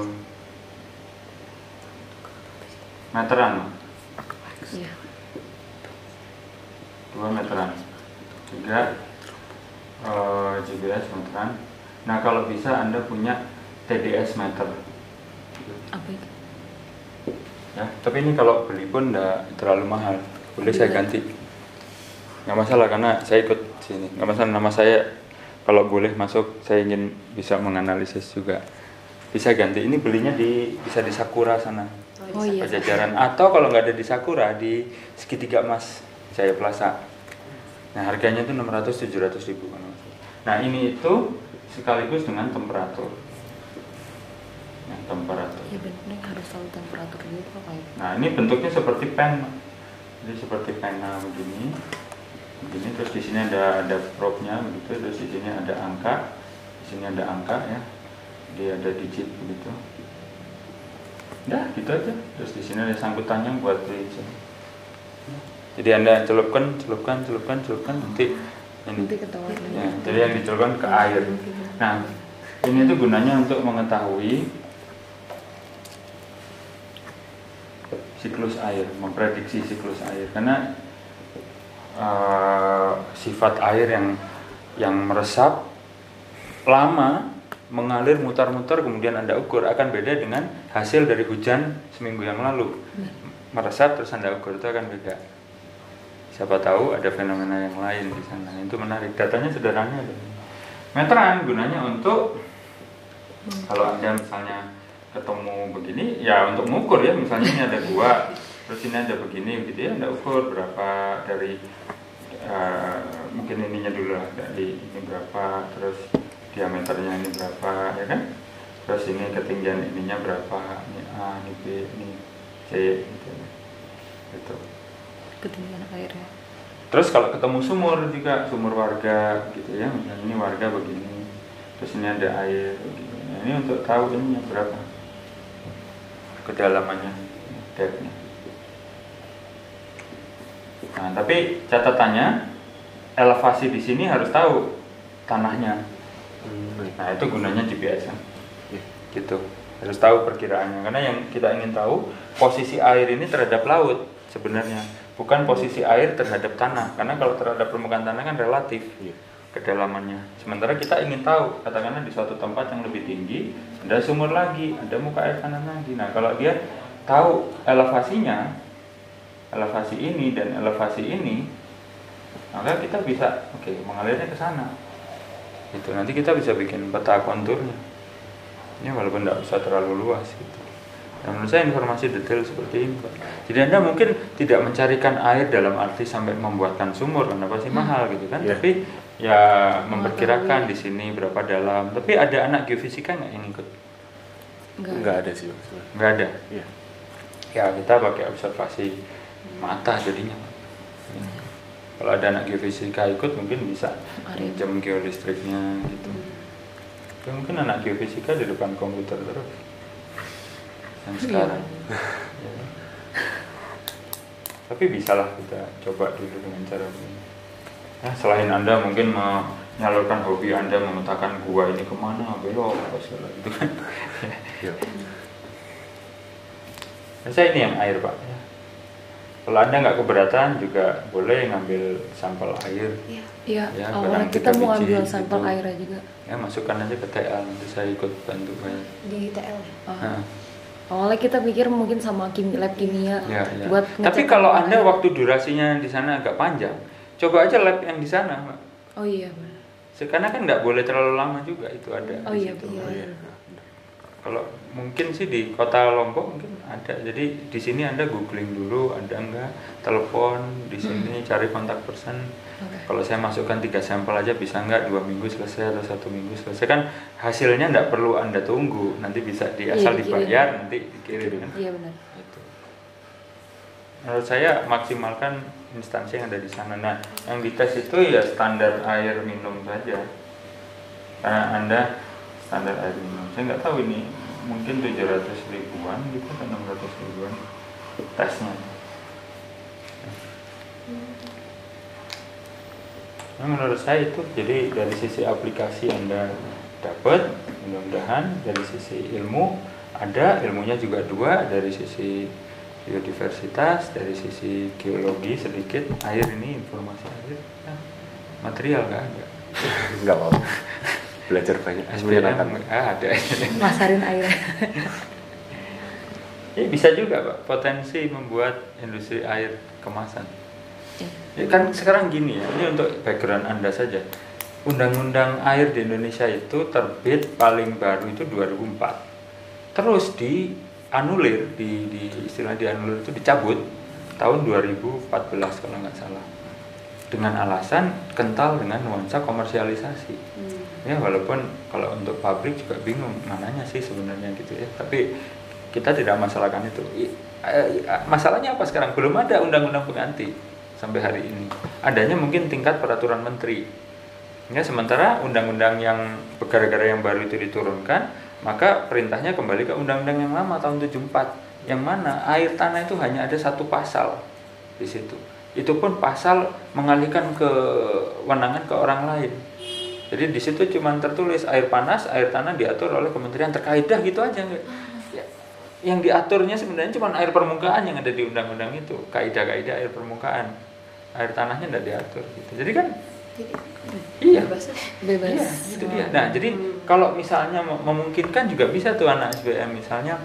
Speaker 1: meteran.
Speaker 3: Yeah.
Speaker 1: 2 meteran juga eh, GBS meteran nah kalau bisa anda punya TDS meter.
Speaker 3: Apa itu?
Speaker 1: ya tapi ini kalau beli pun tidak terlalu mahal. Boleh saya iya. ganti? Nggak masalah karena saya ikut sini. Nggak masalah nama saya kalau boleh masuk saya ingin bisa menganalisis juga. Bisa ganti. Ini belinya di bisa di Sakura sana.
Speaker 3: Oh, iya.
Speaker 1: pajajaran. Atau kalau nggak ada di Sakura di segitiga emas Jaya Plaza. Nah harganya itu 600 700 ribu nah ini itu sekaligus dengan temperatur. Nah, temperatur.
Speaker 3: Iya benar harus tahu temperatur gitu apa ya?
Speaker 1: Nah ini bentuknya seperti pen, jadi seperti pena begini, begini terus di sini ada ada probe-nya begitu, terus di sini ada angka, di sini ada angka ya, dia ada digit begitu. Udah gitu aja, terus di sini ada sangkutannya buat tulisan. Jadi anda celupkan, celupkan, celupkan, celupkan nanti ini.
Speaker 3: Nanti ketahuan.
Speaker 1: Ya, jadi yang dicelupkan ke air. Nah ini tuh gunanya untuk mengetahui siklus air, memprediksi siklus air karena eh, sifat air yang yang meresap lama mengalir mutar-mutar kemudian anda ukur akan beda dengan hasil dari hujan seminggu yang lalu meresap terus anda ukur itu akan beda siapa tahu ada fenomena yang lain di sana. Itu menarik. Datanya sederhana meteran gunanya untuk kalau anda misalnya ketemu begini ya untuk mengukur ya. Misalnya ini ada gua terus ini ada begini gitu ya. Anda ukur berapa dari eh, mungkin ininya dulu lah. Dari ini berapa terus diameternya ini berapa ya kan? Terus ini ketinggian ininya berapa ini A ini B ini C gitu gitu
Speaker 3: Ketinggian airnya.
Speaker 1: Terus kalau ketemu sumur juga sumur warga gitu ya, misalnya ini warga begini, terus ini ada air begini. Nah, ini untuk tahu ini berapa kedalamannya, depthnya. Nah, tapi catatannya elevasi di sini harus tahu tanahnya. Nah, itu gunanya GPS kan. Gitu. Harus tahu perkiraannya karena yang kita ingin tahu posisi air ini terhadap laut sebenarnya, bukan posisi air terhadap tanah. Karena kalau terhadap permukaan tanah kan relatif kedalamannya. Sementara kita ingin tahu, katakanlah di suatu tempat yang lebih tinggi ada sumur lagi, ada muka air kanan lagi. Nah, kalau dia tahu elevasinya, elevasi ini dan elevasi ini, maka kita bisa oke mengalirnya ke sana. Itu nanti kita bisa bikin peta konturnya. Ini walaupun tidak usah terlalu luas gitu. Dan menurut saya informasi detail seperti ini, Pak. Jadi Anda mungkin tidak mencarikan air dalam arti sampai membuatkan sumur karena pasti mahal gitu kan.
Speaker 2: Iya.
Speaker 1: Tapi ya memperkirakan di sini berapa dalam. Tapi ada anak geofisika nggak yang ikut?
Speaker 3: Enggak.
Speaker 2: Enggak ada sih Mas.
Speaker 1: Nggak ada.
Speaker 2: Iya.
Speaker 1: Ya kita pakai observasi mata jadinya. Kalau ada anak geofisika ikut mungkin bisa jam geolistriknya gitu. Ya, mungkin anak geofisika di depan komputer terus. Yang sekarang. Ya. Tapi bisalah kita coba dulu dengan cara begini. Ya, selain anda mungkin menyalurkan hobi anda memetakan gua ini ke mana belok apa segala gitu kan.
Speaker 2: Iya.
Speaker 1: Dan saya ini yang air pak. Ya. Kalau anda nggak keberatan juga boleh ngambil sampel air.
Speaker 4: Iya.
Speaker 3: Iya,
Speaker 1: Ya,
Speaker 3: awalnya kita
Speaker 1: tiga
Speaker 3: mau
Speaker 1: biji
Speaker 3: ambil sampel
Speaker 1: gitu.
Speaker 3: airnya juga.
Speaker 1: Ya masukkan aja ke TA nanti saya ikut bantu banyak.
Speaker 4: Di TL ya?
Speaker 3: Ah.
Speaker 1: Nah,
Speaker 3: Awalnya kita pikir mungkin sama kim lab kimia
Speaker 1: ya, ya.
Speaker 3: buat
Speaker 1: Tapi kalau anda waktu durasinya di sana agak panjang, coba aja lab yang di sana, Mbak.
Speaker 3: Oh iya benar.
Speaker 1: Karena kan nggak boleh terlalu lama juga itu ada.
Speaker 3: Oh
Speaker 1: di
Speaker 3: iya,
Speaker 1: situ.
Speaker 3: iya.
Speaker 2: Oh iya.
Speaker 1: Kalau mungkin sih di kota Lombok mungkin ada. Jadi di sini anda googling dulu ada enggak, telepon di sini cari kontak person.
Speaker 3: Oke.
Speaker 1: Kalau saya masukkan tiga sampel aja bisa nggak dua minggu selesai atau satu minggu selesai kan hasilnya nggak perlu anda tunggu nanti bisa di
Speaker 3: Iya,
Speaker 1: asal
Speaker 3: dikirim.
Speaker 1: dibayar nanti dikirim kan.
Speaker 3: Iya benar.
Speaker 1: Itu. Menurut saya maksimalkan instansi yang ada di sana. Nah, yang dites itu ya standar air minum saja. Karena anda standar air minum. Saya nggak tahu ini mungkin 700 ribuan gitu atau 600 ribuan tesnya. Nah, menurut saya itu jadi dari sisi aplikasi anda dapat mudah-mudahan dari sisi ilmu ada ilmunya juga dua dari sisi biodiversitas dari sisi geologi sedikit air ini informasi air ya, material nggak ada
Speaker 2: Enggak apa-apa. Belajar banyak.
Speaker 1: SDM
Speaker 2: Menyenangkan.
Speaker 1: nggak ada
Speaker 3: Masarin airnya.
Speaker 1: ya, bisa juga pak potensi membuat industri air kemasan Ya, kan sekarang gini ya, ini untuk background Anda saja. Undang-undang air di Indonesia itu terbit paling baru itu 2004. terus dianulir di, di istilah dianulir itu dicabut tahun 2014 kalau nggak salah dengan alasan kental dengan nuansa komersialisasi ya walaupun kalau untuk pabrik juga bingung mananya sih sebenarnya gitu ya. Tapi kita tidak masalahkan itu. Eh, masalahnya apa sekarang? Belum ada undang-undang pengganti sampai hari ini. Adanya mungkin tingkat peraturan menteri. Ya sementara undang-undang yang gara-gara yang baru itu diturunkan maka perintahnya kembali ke undang-undang yang lama tahun 74 yang mana air tanah itu hanya ada satu pasal di situ. Itu pun pasal mengalihkan ke kewenangan ke orang lain jadi di situ cuma tertulis air panas, air tanah diatur oleh kementerian terkait dah gitu aja nggak. Ya, yang diaturnya sebenarnya cuma air permukaan yang ada di undang-undang itu, kaidah-kaidah air permukaan, air tanahnya tidak diatur gitu. Jadi kan
Speaker 4: Jadi
Speaker 1: iya,
Speaker 4: bebas ya.
Speaker 3: bebas
Speaker 1: iya itu dia. Nah jadi kalau misalnya mem- memungkinkan juga bisa tuh anak SBM misalnya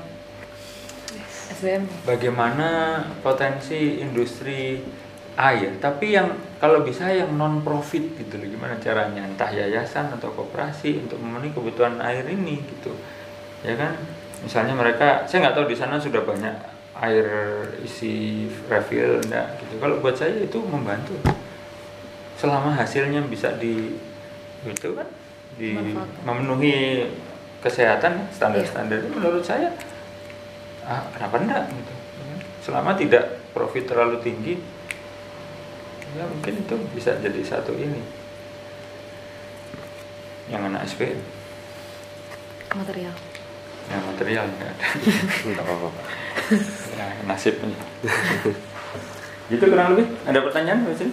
Speaker 3: SBM
Speaker 1: bagaimana potensi industri air tapi yang kalau bisa yang non profit gitu loh. Gimana caranya? Entah yayasan atau koperasi untuk memenuhi kebutuhan air ini gitu. Ya kan? Misalnya mereka saya nggak tahu di sana sudah banyak air isi refill enggak gitu. Kalau buat saya itu membantu. Selama hasilnya bisa di itu kan? Di
Speaker 3: Manfaatkan.
Speaker 1: memenuhi kesehatan standar-standar itu menurut saya ah, kenapa enggak? gitu. Selama tidak profit terlalu tinggi ya mungkin itu bisa jadi satu ini yang anak SPM
Speaker 3: material
Speaker 1: yang material nggak ada
Speaker 2: Enggak apa-apa.
Speaker 1: ya, nasibnya gitu kurang lebih ada pertanyaan Mbak Sri?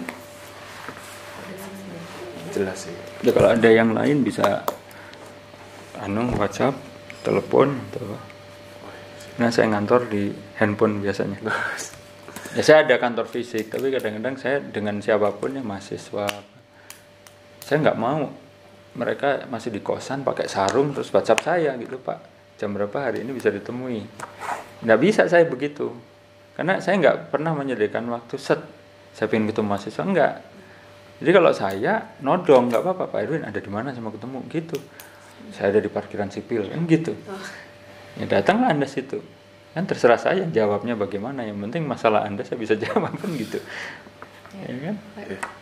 Speaker 2: Jelas sih.
Speaker 1: Ya, kalau ada yang lain bisa anu WhatsApp, telepon atau apa. Nah, saya ngantor di handphone biasanya. Ya saya ada kantor fisik, tapi kadang-kadang saya dengan siapa pun ya mahasiswa. Saya nggak mau mereka masih di kosan pakai sarung terus WhatsApp saya gitu Pak. Jam berapa hari ini bisa ditemui? Nggak bisa saya begitu, karena saya nggak pernah menyediakan waktu set. Saya pengen ketemu mahasiswa enggak. Jadi kalau saya nodong nggak apa-apa Pak Erwin ada di mana sama ketemu gitu. Saya ada di parkiran sipil kan gitu. Ya datanglah anda situ. Kan terserah saya jawabnya bagaimana. Yang penting masalah anda saya bisa jawab kan gitu. Ya kan?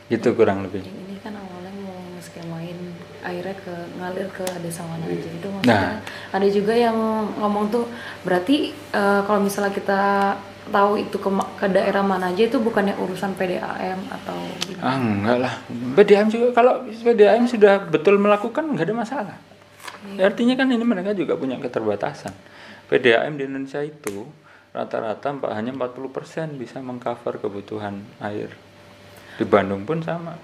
Speaker 1: Gitu kurang lebih.
Speaker 3: yang ini kan awalnya mau skemain airnya ke ngalir ke desa mana aja itu maksudnya
Speaker 1: Nah.
Speaker 3: ada juga yang ngomong tuh berarti eh, kalau misalnya kita tahu itu ke, ke daerah mana aja itu bukannya urusan PDAM atau gimana?
Speaker 1: Ah enggak lah. PDAM juga kalau PDAM sudah betul melakukan nggak ada masalah. Ya, artinya kan ini mereka juga punya keterbatasan. PDAM di Indonesia itu rata-rata hanya 40% bisa mengcover kebutuhan air. Di Bandung pun sama.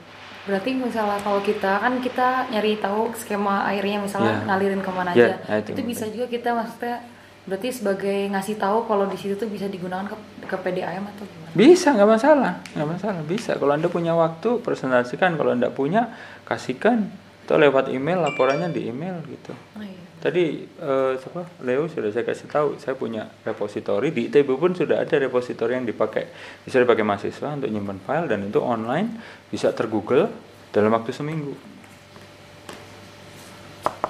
Speaker 3: Berarti misalnya kalau kita kan kita nyari tahu skema airnya misalnya
Speaker 1: Ya.
Speaker 3: ngalirin ke mana
Speaker 1: Ya,
Speaker 3: aja.
Speaker 1: nah itu
Speaker 3: itu bisa juga kita maksudnya berarti sebagai ngasih tahu kalau di situ tuh bisa digunakan ke, ke PDAM atau gimana?
Speaker 1: Bisa, nggak masalah, nggak masalah. Bisa. Kalau anda punya waktu, presentasikan. Kalau anda punya, kasihkan. Atau lewat email, laporannya di email gitu.
Speaker 3: Oh, iya.
Speaker 1: Tadi eh, siapa Leo sudah saya kasih tahu, saya punya repositori di ITB pun sudah ada repositori yang dipakai. Bisa dipakai mahasiswa untuk nyimpan file dan itu online bisa tergoogle dalam waktu seminggu.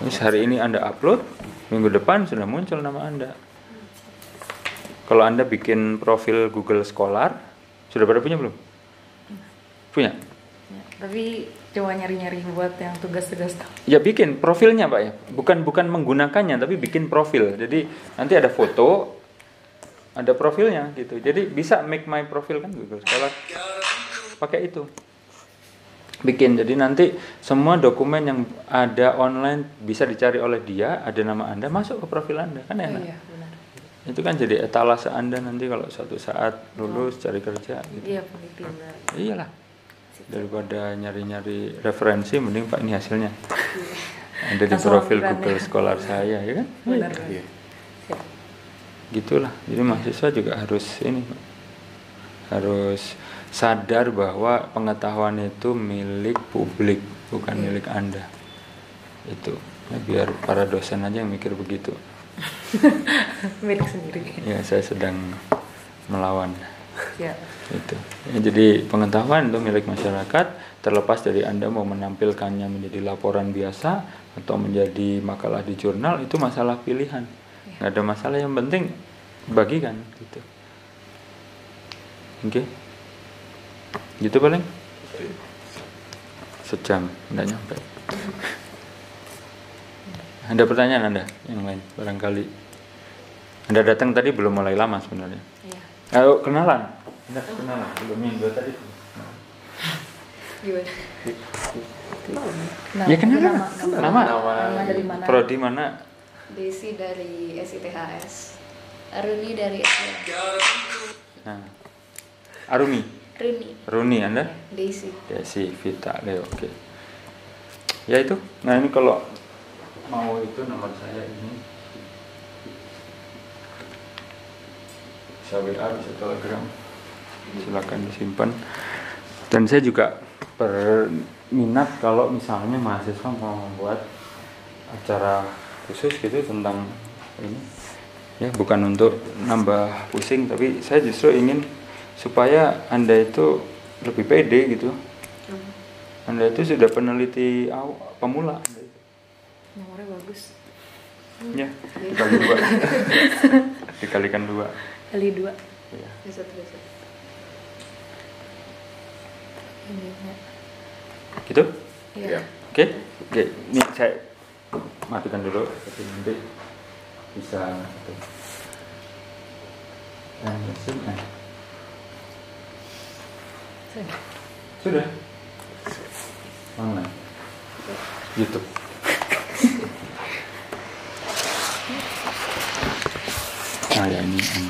Speaker 1: Terus hari ini Anda upload, minggu depan sudah muncul nama Anda. Kalau Anda bikin profil Google Scholar, sudah pada punya belum? Punya?
Speaker 3: Tapi cuma nyari-nyari buat yang tugas-tugas.
Speaker 1: Ya bikin profilnya pak ya, bukan bukan menggunakannya tapi bikin profil. Jadi nanti ada foto, ada profilnya gitu. Jadi bisa make my profile kan Google Scholar. Pakai itu. Bikin. Jadi nanti semua dokumen yang ada online bisa dicari oleh dia, ada nama anda masuk ke profil anda kan
Speaker 3: Oh,
Speaker 1: enak.
Speaker 3: iya, benar.
Speaker 1: Itu kan jadi etalase anda nanti kalau suatu saat lulus cari kerja gitu.
Speaker 3: Iya, peneliti benar.
Speaker 1: Iyalah. Daripada nyari-nyari referensi mending Pak ini hasilnya. Ada di profil Google
Speaker 3: ya.
Speaker 1: Scholar saya ya kan?
Speaker 3: Benar.
Speaker 2: Iya.
Speaker 3: Siap.
Speaker 1: Gitulah. Jadi mahasiswa juga harus ini Pak. Harus sadar bahwa pengetahuan itu milik publik, bukan
Speaker 3: Iya.
Speaker 1: milik Anda. Itu. Ya, biar para dosen aja yang mikir begitu.
Speaker 3: Milik sendiri.
Speaker 1: Ya, saya sedang melawan.
Speaker 3: Ya.
Speaker 1: Itu. Ya, jadi pengetahuan itu milik masyarakat terlepas dari anda mau menampilkannya menjadi laporan biasa atau menjadi makalah di jurnal itu masalah pilihan. Nggak ada masalah yang penting bagikan gitu. Oke. Gitu paling? Sejam nggak nyampe. Ada pertanyaan anda yang lain barangkali? Anda datang tadi belum mulai lama sebenarnya.
Speaker 3: Iya.
Speaker 1: Ayo kenalan anda kenalan belum minggu tadi
Speaker 3: Gimana?
Speaker 4: Nah,
Speaker 1: ya kenalan
Speaker 4: nama,
Speaker 1: nama,
Speaker 4: nama,
Speaker 2: Nama.
Speaker 4: nama dari mana?
Speaker 1: prodi mana
Speaker 4: Desi dari SITHS. Aruni dari SITHS.
Speaker 1: nah. Arumi
Speaker 4: Rini.
Speaker 1: Runi anda
Speaker 4: Desi.
Speaker 1: Desi Vita Leo oke ya itu nah ini kalau mau itu nomor saya ini bisa WA bisa Telegram silakan disimpan dan saya juga berminat kalau misalnya mahasiswa mau membuat acara khusus gitu tentang ini ya bukan untuk nambah pusing tapi saya justru ingin supaya anda itu lebih pede gitu anda itu sudah peneliti aw- pemula.
Speaker 4: Nomornya bagus.
Speaker 1: ya dikali dua dikalikan dua
Speaker 3: Kali dua.
Speaker 1: ya.
Speaker 4: Riset.
Speaker 3: Ini, ya.
Speaker 1: gitu
Speaker 2: Iya.
Speaker 1: oke oke ini saya matikan dulu tapi nanti bisa itu. Dan mesin, eh. sudah mana YouTube ah ya ini, ini.